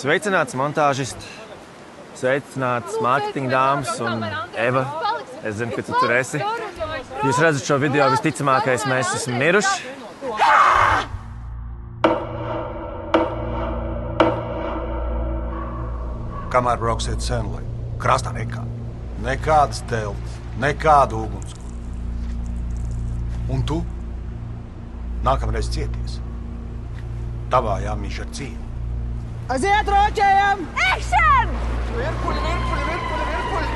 Sveicināts montāžists, sveicināts mārketinga dāmas un Eva. Es zinu, ka tu tur esi. Jūs redzat šo video, visticamākais mēs esam miruši. Kamēr brauksiet senlī, krastā nekā. Nekādas telpas, nekādu ugunskura. Un tu nākamreiz cieties. Tavā jāmīž ar Aiziet, roķējam! Action! Virpuļi, virpuļi, virpuļi, virpuļi!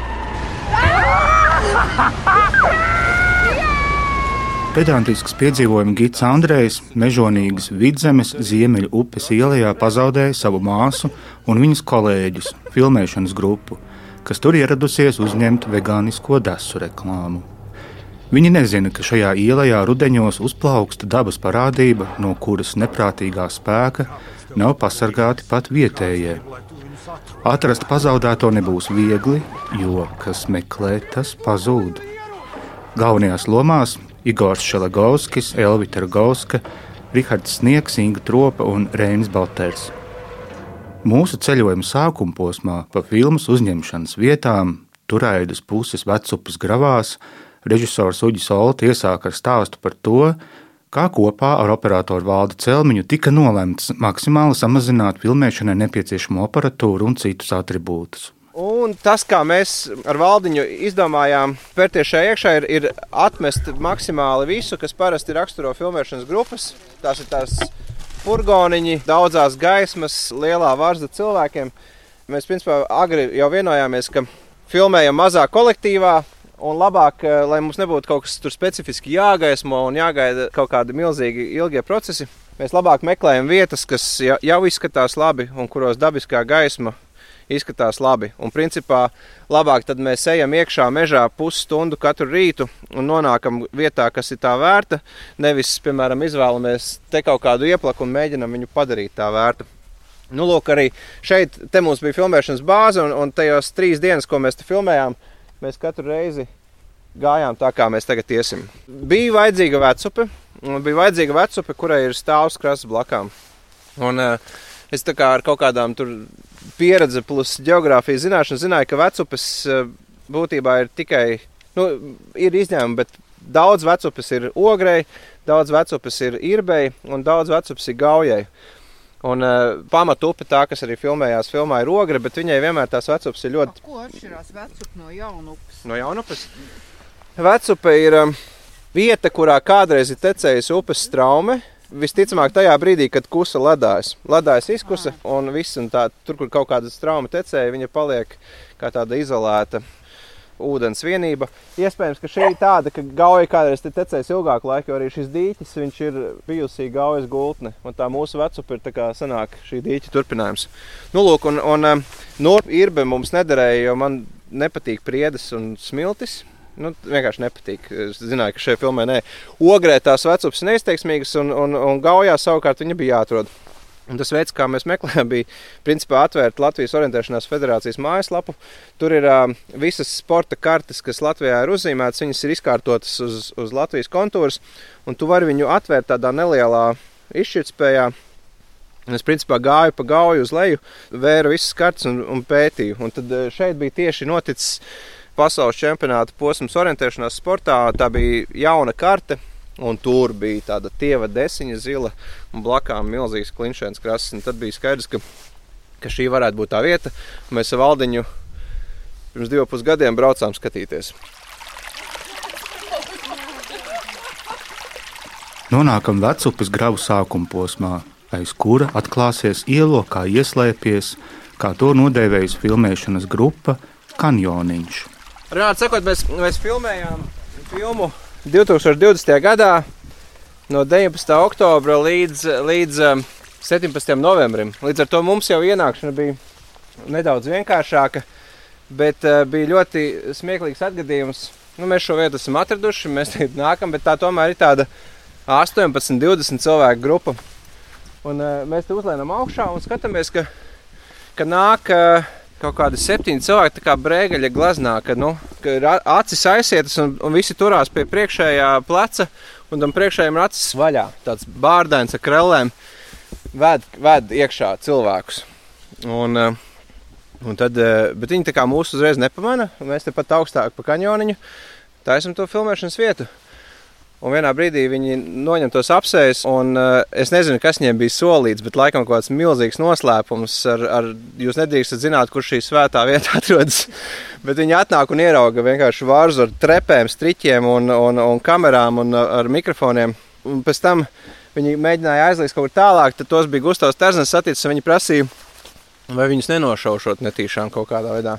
Pedantisks piedzīvojuma gids Andrejs mežonīgas vidzemes ziemeļu upes ielā pazaudēja savu māsu un viņas kolēģus, filmēšanas grupu, kas tur ieradusies uzņemt vegānisko desu reklāmu. Viņi nezina, ka šajā ielā rudeņos uzplauksta dabas parādība, no kuras neprātīgā spēka nav pasargāti pat vietējie. Atrast pazaudēto nebūs viegli, jo kas meklē, tas pazūd. Galvenajās lomās Igors Šalagovskis, Elvita Rogauska, Rihards Sniegs, Inga Tropa un Reinis Balters. Mūsu ceļojuma sākuma posmā pa filmas uzņemšanas vietām, turēdas puses vecupas gravās, režisors Uģis Olts iesāk ar stāstu par to, kā kopā ar operatoru valdu Celmiņu tika nolemts maksimāli samazināt filmēšanai nepieciešamo aparatūru un citus attribūtus. Un tas, kā mēs ar valdiņu izdomājām, pērties šajā iekšā, ir, ir atmest maksimāli visu, kas parasti raksturo filmēšanas grupas. Tās ir tās furgoniņi, daudzās gaismas, lielā varza cilvēkiem. Mēs, principā, agri jau vienojāmies, ka filmējam mazā kolektīvā, Un labāk, eh, lai mums nebūtu kaut kas tur specifiski jāgaismo un jāgaida kaut kādi milzīgi ilgie procesi, mēs labāk meklējam vietas, kas jau izskatās labi un kuros dabiskā gaisma izskatās labi. Un principā labāk tad mēs ejam iekšā mežā pusstundu katru rītu un nonākam vietā, kas ir tā vērta. Nevis, piemēram, izvēlamies te kaut kādu ieplaku un mēģinam viņu padarīt tā vērta. Nu, lūk, arī šeit mums bija filmēšanas bāze, un, un tajos trīs dienas, ko mēs te filmējām, mēs katru reizi gājām tā, kā mēs tagad iesim. Bija vajadzīga vecupe, bija vajadzīga vecupe, kurai ir stāvs krasts blakām. Un, uh, es kā ar kaut kādām pieredzi plus geogrāfijas zināšanu zināju, ka vecupes uh, būtībā ir tikai, nu, ir izņēmumi, bet daudz vecupes ir ogrei, daudz vecupes ir irbei un daudz vecupes ir gaujai. Un uh, pamatu upe, tā, kas arī filmējās, filmā ir ogre, bet viņai vienmēr tās vecupas ir ļoti. Ko atšķirās vecupa no jaunupes? No jaunupes? Vecupe ir um, vieta, kurā kādreiz ir tecējusi upes straume. Visticamāk, tajā brīdī, kad kusa ledājas, ledājas izkusa un viss, un tā, tur, kur kaut kāda strauma tecēja, viņa paliek kā tāda izolēta ūdens vienība. Iespējams, ka šī ir tāda, ka gauja kādreiz te tecēs ilgāku laiku, jo arī šis dīķis ir bijusi gaujas gultne. Un tā mūsu vecupa ir kā sanāk šī dīķa turpinājums. Nu, lūk, un, un um, no irbe mums nederēja, jo man nepatīk priedes un smiltis. Nu, vienkārši nepatīk. Es zināju, ka šajā filmā nē. Ogrē tās vecupas neizteiksmīgas, un, un, un gaujā savukārt viņa bija jāatrod. Un tas veids, kā mēs meklējām, bija principā atvērt Latvijas Orientēšanās federācijas mājaslapu. Tur ir uh, visas sporta kartes, kas Latvijā ir uzzīmētas, viņas ir izkārtotas uz, uz Latvijas kontūras, un tu vari viņu atvērt tādā nelielā izšķirtspējā. Es principā gāju pa gauju uz leju, vēru visas kartes un, un pētīju. Un tad šeit bija tieši noticis pasaules čempionāta posms orientēšanās sportā. Tā bija jauna karte, Un tur bija tāda tieva desiņa, zila un blakām milzīgs klinšēns krasts. Tad bija skaidrs, ka, ka šī varētu būt tā vieta. Mēs ar valdiņu pirms diviem pusgadiem braucām skatīties. Nonākam vecupes gravu sākuma posmā, aiz kura atklāsies ielo, kā ieslēpties, kā to nodēvējas filmēšanas grupa Kanjoniņš. Runājot, sakot, mēs, mēs filmējām filmu 2020. gadā no 19. oktobra līdz, līdz 17. Um, novembrim. Līdz ar to mums jau ienākšana bija nedaudz vienkāršāka, bet uh, bija ļoti smieklīgs atgadījums. Nu, mēs šo vietu esam atraduši, mēs šeit nākam, bet tā tomēr ir tāda 18, 20 cilvēku grupa. Un, uh, mēs te uzlēnām augšā un skatāmies, ka, ka nāk. Uh, kaut kādi septiņi cilvēki, kā brēgaļa glaznā, ka, nu, ka ir acis aizsietas un, un visi turās pie priekšējā pleca, un tam priekšējiem ir acis vaļā. Tāds bārdains ar krellēm ved, ved iekšā cilvēkus. Un, uh, un tad, uh, bet viņi tā kā mūsu uzreiz nepamana. Mēs tepat augstāk pa kanjoniņu taisam to filmēšanas vietu. Un vienā brīdī viņi noņem tos apsēs, un uh, es nezinu, kas viņiem bija solīts, bet laikam kaut kāds milzīgs noslēpums. Ar, ar, jūs nedrīkstat zināt, kur šī svētā vieta atrodas. bet viņi atnāk un ierauga vienkārši vārzu ar trepēm, striķiem un, un, un kamerām un ar mikrofoniem. Un pēc tam viņi mēģināja aizliegt kaut kur tālāk, tad tos bija Gustavs Terzens saticis, un viņi prasīja, vai viņus nenošaušot netīšām kaut kādā veidā.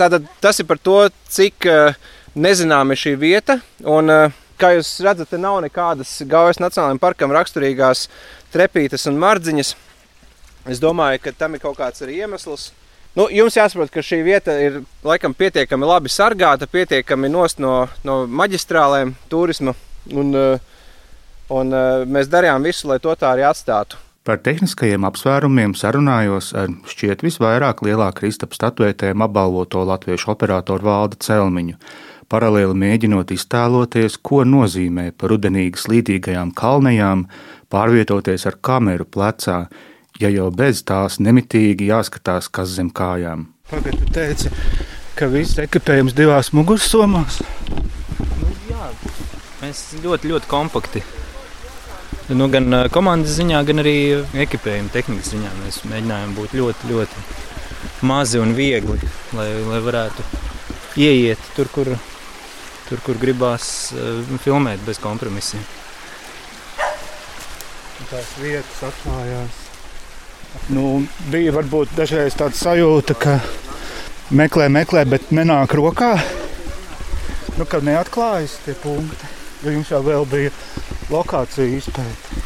Tātad tas ir par to, cik uh, nezināma ir šī vieta. Un, uh, Kā jūs redzat, te nav nekādas Gaujas Nacionālajiem parkam raksturīgās trepītes un mardziņas. Es domāju, ka tam ir kaut kāds arī iemesls. Nu, jums jāsaprot, ka šī vieta ir laikam pietiekami labi sargāta, pietiekami nost no, no maģistrālēm, turisma. Un, un mēs darījām visu, lai to tā arī atstātu. Par tehniskajiem apsvērumiem sarunājos ar šķiet visvairāk lielā Kristapa statuētēm apbalvoto latviešu operatoru Valdu Celmiņu paralēli mēģinot iztēloties, ko nozīmē pa rudenīgi slīdīgajām kalnejām pārvietoties ar kameru plecā, ja jau bez tās nemitīgi jāskatās, kas zem kājām. Pagaidā, tu teici, ka viss ekipējums divās mugursomās. Nu, jā, mēs ļoti, ļoti kompakti. Nu, gan komandas ziņā, gan arī ekipējuma tehnikas ziņā mēs mēģinājām būt ļoti, ļoti mazi un viegli, lai, lai varētu ieiet tur, kur tur, kur gribās uh, filmēt bez kompromisiem. Tās vietas atklājās. Nu, bija varbūt dažreiz tāda sajūta, ka meklē, meklē, bet nenāk rokā. Nu, kad neatklājas tie punkti, jo jums jau vēl bija lokācija izpēta.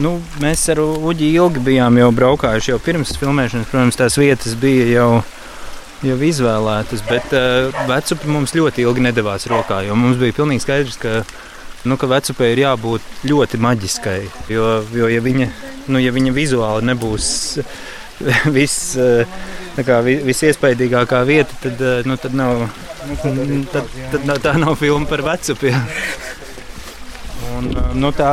Nu, mēs ar Uģi ilgi bijām jau braukājuši jau pirms filmēšanas. Protams, tās vietas bija jau jau izvēlētas, bet uh, vecupi mums ļoti ilgi nedavās rokā, jo mums bija pilnīgi skaidrs, ka, nu, ka vecupē ir jābūt ļoti maģiskai, jo, jo ja, viņa, nu, ja viņa vizuāli nebūs viss. Uh, kā, visiespaidīgākā vieta, tad, uh, nu, tad, nav, tad, tad nav, tā nav filma par vecupiem. Un, nu, tā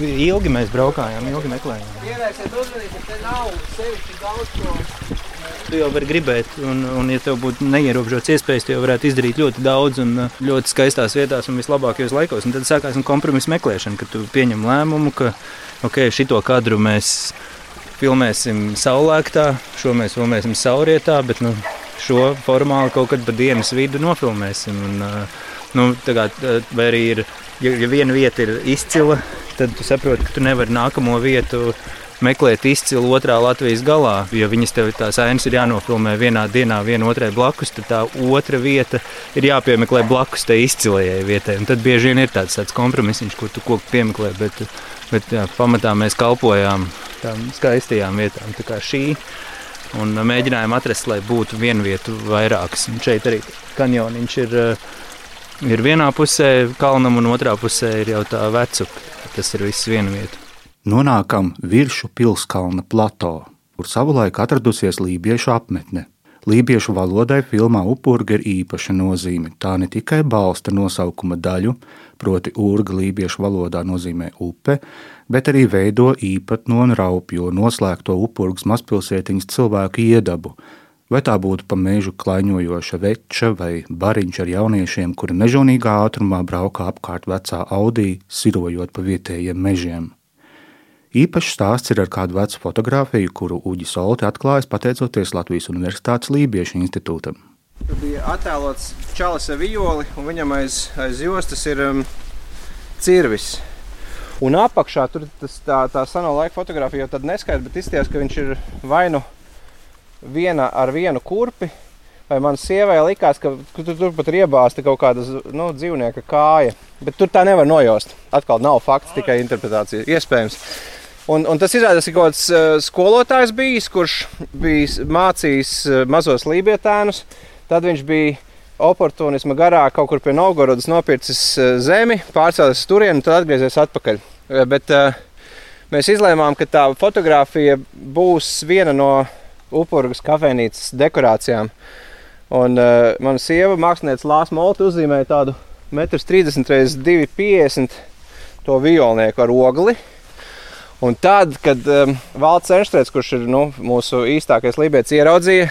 ilgi mēs braukājām, ilgi meklējām. Ievērsiet uzmanību, ka te nav sevišķi daudz ko Tu jau vari gribēt, un, un ja tev būtu neierobežots iespējas, tu jau varētu izdarīt ļoti daudz un uh, ļoti skaistās vietās un vislabākajos laikos. Un tad sākās kompromisa meklēšana, kad tu pieņem lēmumu, ka ok, šito kadru mēs filmēsim saulēktā, šo mēs filmēsim saurietā, bet nu, šo formāli kaut kad pa dienas vidu nofilmēsim. Un, uh, nu, kā, vai arī ir, ja, ja viena vieta ir izcila, tad tu saproti, ka tu nevari nākamo vietu meklēt izcilu otrā Latvijas galā. Ja viņas tev tās ainas ir jānofilmē vienā dienā, viena otrai blakus, tad tā otra vieta ir jāpiemeklē blakus tai izcilajai vietai. Un tad bieži vien ir tāds, tāds kompromiss, kur tu koku piemeklē, bet, bet jā, pamatā mēs kalpojām tām skaistajām vietām. Tā kā šī un mēģinājām atrast, lai būtu viena vieta vairākas. Un šeit arī kanjoniņš ir, ir vienā pusē kalnam, un otrā pusē ir jau tā vecupa. Tas ir viss viena vieta nonākam virsmu pilskalna plato, kur savulaik atradusies lībiešu apmetne. Lībiešu valodai filmā upurga ir īpaša nozīme. Tā ne tikai balsta nosaukuma daļu, proti, urga lībiešu valodā nozīmē upe, bet arī veido īpatno un raupjo noslēgto upurgas mazpilsētiņas cilvēku iedabu, vai tā būtu pa mežu klaiņojoša veča vai bariņš ar jauniešiem, kuri mežonīgā ātrumā braukā apkārt vecā audī, sirojot pa vietējiem mežiem. Īpašs stāsts ir ar kādu vecu fotografiju, kuru Uģis Solti atklājis pateicoties Latvijas Universitātes Lībiešu institūtam. Tur bija attēlots čalis ar violi, un viņam aiz, aiz jostas ir um, cirvis. Un apakšā tur tas, tā, tā seno laika fotografija jau tad neskaidrs, bet izskatās, ka viņš ir vai nu viena ar vienu kurpi, vai man sievai likās, ka tur turpat ir iebāzta kaut kāda nu, dzīvnieka kāja. Bet tur tā nevar nojaust. Atkal nav fakts, tikai interpretācija. Iespējams. Un, un tas izrādās, ka kaut kāds uh, skolotājs bijis, kurš bija mācījis uh, mazos lībietēnus. Tad viņš bija oportunisma garā kaut kur pie Novgorodas nopircis uh, zemi, pārcēlies uz turieni un tad atgriezies atpakaļ. Bet uh, mēs izlēmām, ka tā fotografija būs viena no upurgas kafejnīcas dekorācijām. Un uh, mana sieva, mākslinieca Lāsa Molta, uzzīmēja tādu 1,30 m x 2,50 m to violnieku ar ogli Un tad, kad um, Valts Enštrēts, kurš ir nu, mūsu īstākais lībijams, ieraudzīja,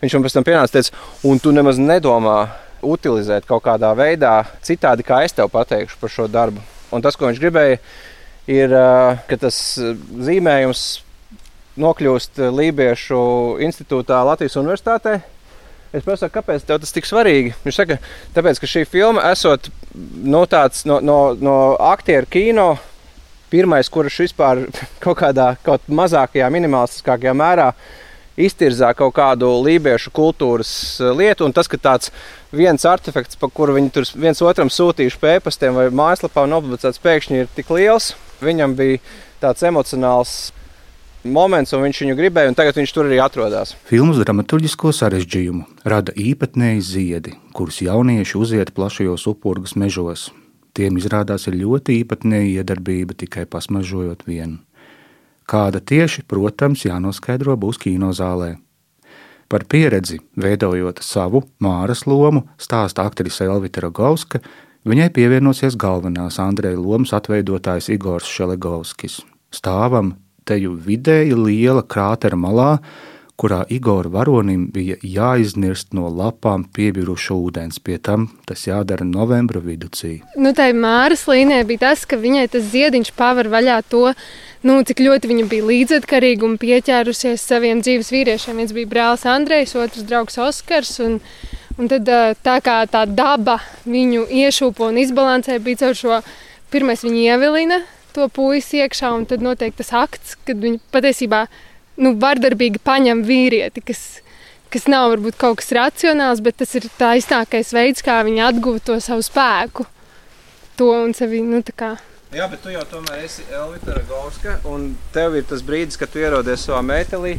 viņš man pēc tam pienāca un teica, un tu nemaz nedomā utilizēt kaut kādā veidā citādi, kā es tev pateikšu par šo darbu. Un tas, ko viņš gribēja, ir, uh, ka tas zīmējums nokļūst Lībiešu institūtā Latvijas Universitātē. Es prasu, kāpēc tas tik svarīgi. Viņš saka, tāpēc, ka šī filma esot nu, tāds no, no, no aktieru kino pirmais, kurš vispār kaut kādā kaut mazākajā, minimālistiskākajā mērā iztirzā kaut kādu lībiešu kultūras eh, lietu. Un tas, ka tāds viens artefakts, pa kuru viņi tur viens otram sūtījuši pēpastiem vai mājaslapā un nopublicēts, pēkšņi ir tik liels, viņam bija tāds emocionāls moments, un viņš viņu gribēja, un tagad viņš tur arī atrodas. Filmas dramaturgisko sarežģījumu rada īpatnēji ziedi, kurus jaunieši uziet plašajos upurgas mežos. Tiem izrādās ir ļoti īpatnēja iedarbība tikai pasmažojot vienu. Kāda tieši, protams, jānoskaidro būs kinozālē. Par pieredzi, veidojot savu māras lomu, stāsta aktrise Elvita Rogovska, viņai pievienosies galvenās Andreja lomas atveidotājs Igors Šelegovskis. Stāvam teju vidēji liela krātera malā, kurā Igora varonim bija jāiznirst no lapām piebiruša ūdens. Pie tam tas jādara novembra vidū. Nu, tā māras līnija bija tas, ka viņai tas ziediņš paver vaļā to, nu, cik ļoti viņa bija līdzatkarīga un pieķērusies saviem dzīves vīriešiem. Viens bija brālis Andrejs, otrs draugs Oskars. Un, un tad tā kā tā daba viņu iešūpo un izbalansē, bija caur šo pirmais viņa ievilina to puisi iekšā, un tad notiek tas akts, kad viņa patiesībā nu, vardarbīgi paņem vīrieti, kas, kas nav varbūt kaut kas racionāls, bet tas ir tā īstākais veids, kā viņi atguva to savu spēku. To un sevi, nu, tā kā. Jā, bet tu jau tomēr esi Elvita Ragauska, un tev ir tas brīdis, kad tu ierodies savā metālī,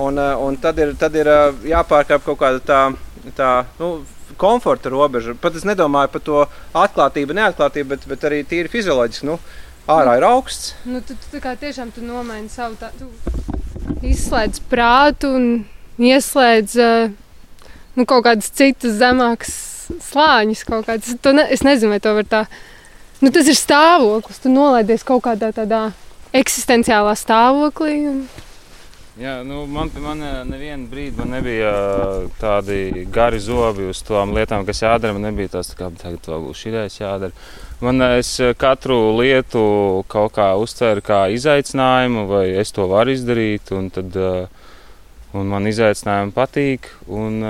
un, eh, un tad ir, tad ir eh, jāpārkāp kaut kāda tā, tā nu, komforta robeža. Pat es nedomāju par to atklātību, neatklātību, bet, bet arī tīri fizioloģiski. Nu, ārā ir augsts. Nu, tu, tu, tu kā tiešām tu nomaini savu tādu izslēdz prātu un ieslēdz uh, nu, kaut kādas citas zemākas slāņus. Ne, es nezinu, vai to var tā. Nu, tas ir stāvoklis. Tu nolaidies kaut kādā tādā eksistenciālā stāvoklī. Un... Jā, nu, man man nevienu brīdi man nebija tādi gari zobi uz tām lietām, kas jādara. Man nebija tas, kā tagad vēl būs šī ideja jādara. Man es katru lietu kaut kā uztveru kā izaicinājumu, vai es to varu izdarīt, un, tad, un man izaicinājumi patīk, un,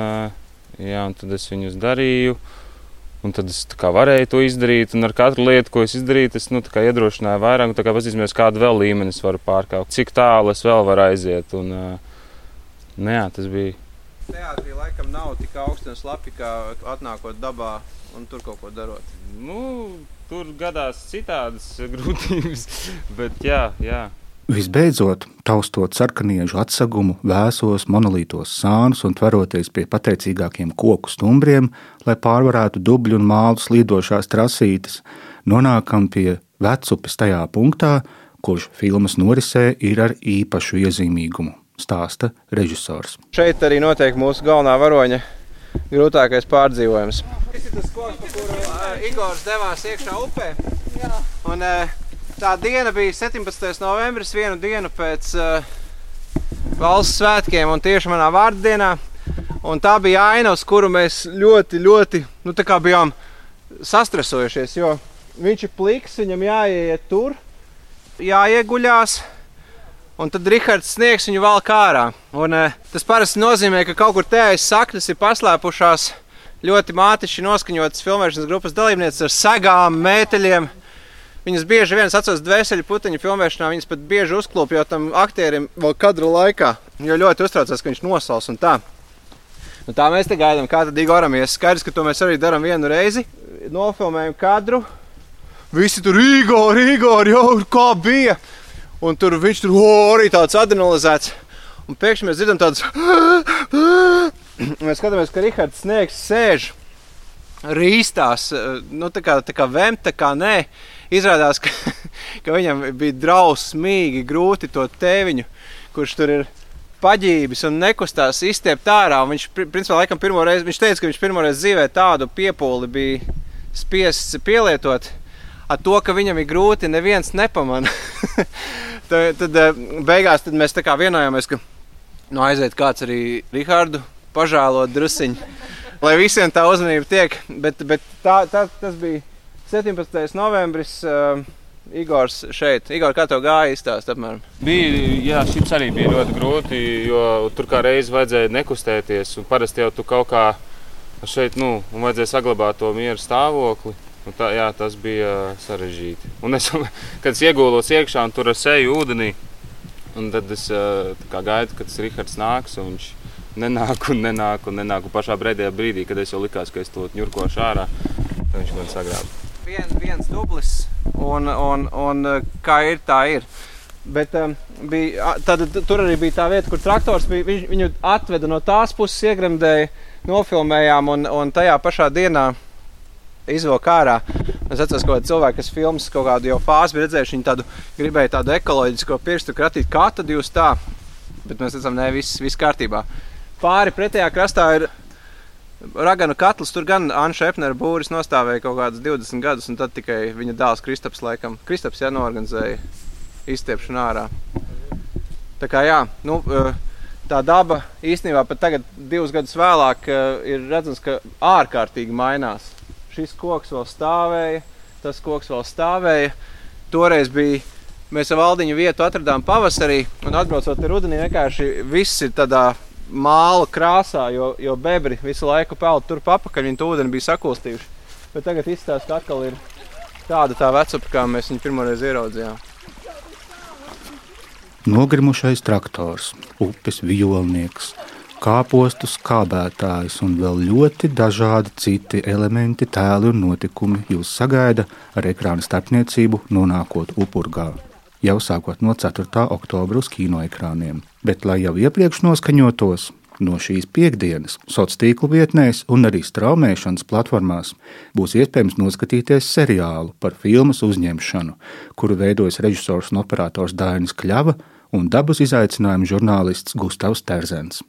jā, un tad es viņus darīju. Un tad es varēju to izdarīt, un ar katru lietu, ko es izdarīju, es nu, iedrošināju vairāk, kā pazīstams, kādu vēl līmeni es varu pārkāpt, cik tālu es vēl varu aiziet. Un, nu, jā, tas bija. Teātrī laikam nav tik augsts un slapi, kā atnākot dabā un tur kaut ko darot. Nu, tur gadās citādas grūtības, bet jā, jā. Visbeidzot, taustot sarkaniežu atsagumu, vēsos, monolītos sānus un tveroties pie pateicīgākiem koku stumbriem, lai pārvarētu dubļu un mālu slīdošās trasītes, nonākam pie vecupes tajā punktā, kurš filmas norisē ir ar īpašu iezīmīgumu, stāsta režisors. Šeit arī notiek mūsu galvenā varoņa grūtākais pārdzīvojums. Tas ir tas koks, pa kuru uh, Igors devās iekšā upē. Jā. Un, uh, tā diena bija 17. novembris, vienu dienu pēc uh, valsts svētkiem un tieši manā vārdienā. Un tā bija aina, uz kuru mēs ļoti, ļoti nu, bijām sastresojušies. Jo viņš ir pliks, viņam jāiet tur, jāieguļās. Un tad Rahards sniegs viņu vēl kārā. Un, uh, tas parasti nozīmē, ka kaut kur aiz saknes ir paslēpušās ļoti mātiši noskaņotas filmēšanas grupas dalībnieces ar segām, mēteļiem. Viņas bieži vien atceras dvēseli puteņu filmēšanā, viņas pat bieži uzklūpj tam aktierim vēl kadra laikā, jo ļoti uztraucās, ka viņš nosals un tā. Nu, tā mēs te gaidām, kā tad Igoram ies. Skaidrs, ka to mēs arī darām vienu reizi. Nofilmējam kadru. Visi tur Igor, Igor, jau kā bija. Un tur viņš tur oh, arī tāds adrenalizēts. Un pēkšņi mēs dzirdam tādus. mēs skatāmies, ka Rahards sniegs sēž rīstās, nu, tā kā, tā kā vem, tā kā nē. Izrādās, ka, ka viņam bija drausmīgi grūti to tēviņu, kurš tur ir paģības un nekustās izstiept ārā. Viņš, principā, laikam, pirmo reizi, viņš teica, ka viņš pirmo reizi dzīvē tādu piepūli bija spiests pielietot ar to, ka viņam ir grūti, neviens nepamana. tad, tad beigās tad mēs tā kā vienojāmies, ka nu, aiziet kāds arī Rihardu pažēlot drusiņu, lai visiem tā uzmanība tiek. Bet, bet tā, tā, tas bija 17. novembris. Uh, Igors šeit, Igor, kā tev gāja izstāst apmēram? Bija, jā, šis arī bija ļoti grūti, jo tur kā reiz vajadzēja nekustēties, parasti jau tu kaut kā šeit, nu, vajadzēja saglabāt to mieru stāvokli. Un tā, jā, tas bija sarežģīti. Un es, kad es iegūlos iekšā un tur ar seju ūdenī, tad es kā, gaidu, kad tas Rihards nāks, viņš nenāk un nenāk un nenāk. Un pašā brīdī, brīdī, kad es jau likās, ka es to ņurkošu ārā, tad viņš man sagrāba vien, viens dublis, un, un, un kā ir, tā ir. Bet um, bija, tad, tur arī bija tā vieta, kur traktors bija. Viņ, viņu atveda no tās puses, iegremdēja, nofilmējām, un, un tajā pašā dienā izvilka ārā. Es atceros, ka cilvēki, kas filmas kaut kādu jau fāzi redzējuši, viņi tādu gribēja tādu ekoloģisko pirkstu kratīt. Kā tad jūs tā? Bet mēs redzam, ne viss, viss kārtībā. Pāri pretējā krastā ir Raganu katls tur gan Anša Epnera būris nostāvēja kaut kādus 20 gadus, un tad tikai viņa dēls Kristaps, laikam, Kristaps jā, norganizēja izstiepšanu ārā. Tā kā jā, nu, eh, tā daba īstenībā pat tagad, divus gadus vēlāk, eh, ir redzams, ka ārkārtīgi mainās. Šis koks vēl stāvēja, tas koks vēl stāvēja. Toreiz bija mēs ar valdiņu vietu atradām pavasarī, un atbraucot rudenī, vienkārši viss ir tādā māla krāsā, jo, jo bebri visu laiku peld tur papakaļ, viņi to ūdeni bija sakustījuši. Bet tagad izstāsta, ka atkal ir tāda tā vecupa, kā mēs viņu pirmoreiz ieraudzījām. Nogrimušais traktors, upes violnieks, kāpostu skābētājs un vēl ļoti dažādi citi elementi, tēli un notikumi jūs sagaida ar ekrāna starpniecību nonākot upurgā jau sākot no 4. oktobra uz kinoekrāniem. Bet, lai jau iepriekš noskaņotos, no šīs piekdienas sociālās tīkla vietnēs un arī straumēšanas platformās būs iespējams noskatīties seriālu par filmu uzņemšanu, kuru veidojas režisors un operators Dainis Kļava un dabas izaicinājumu žurnālists Gustavs Terzens.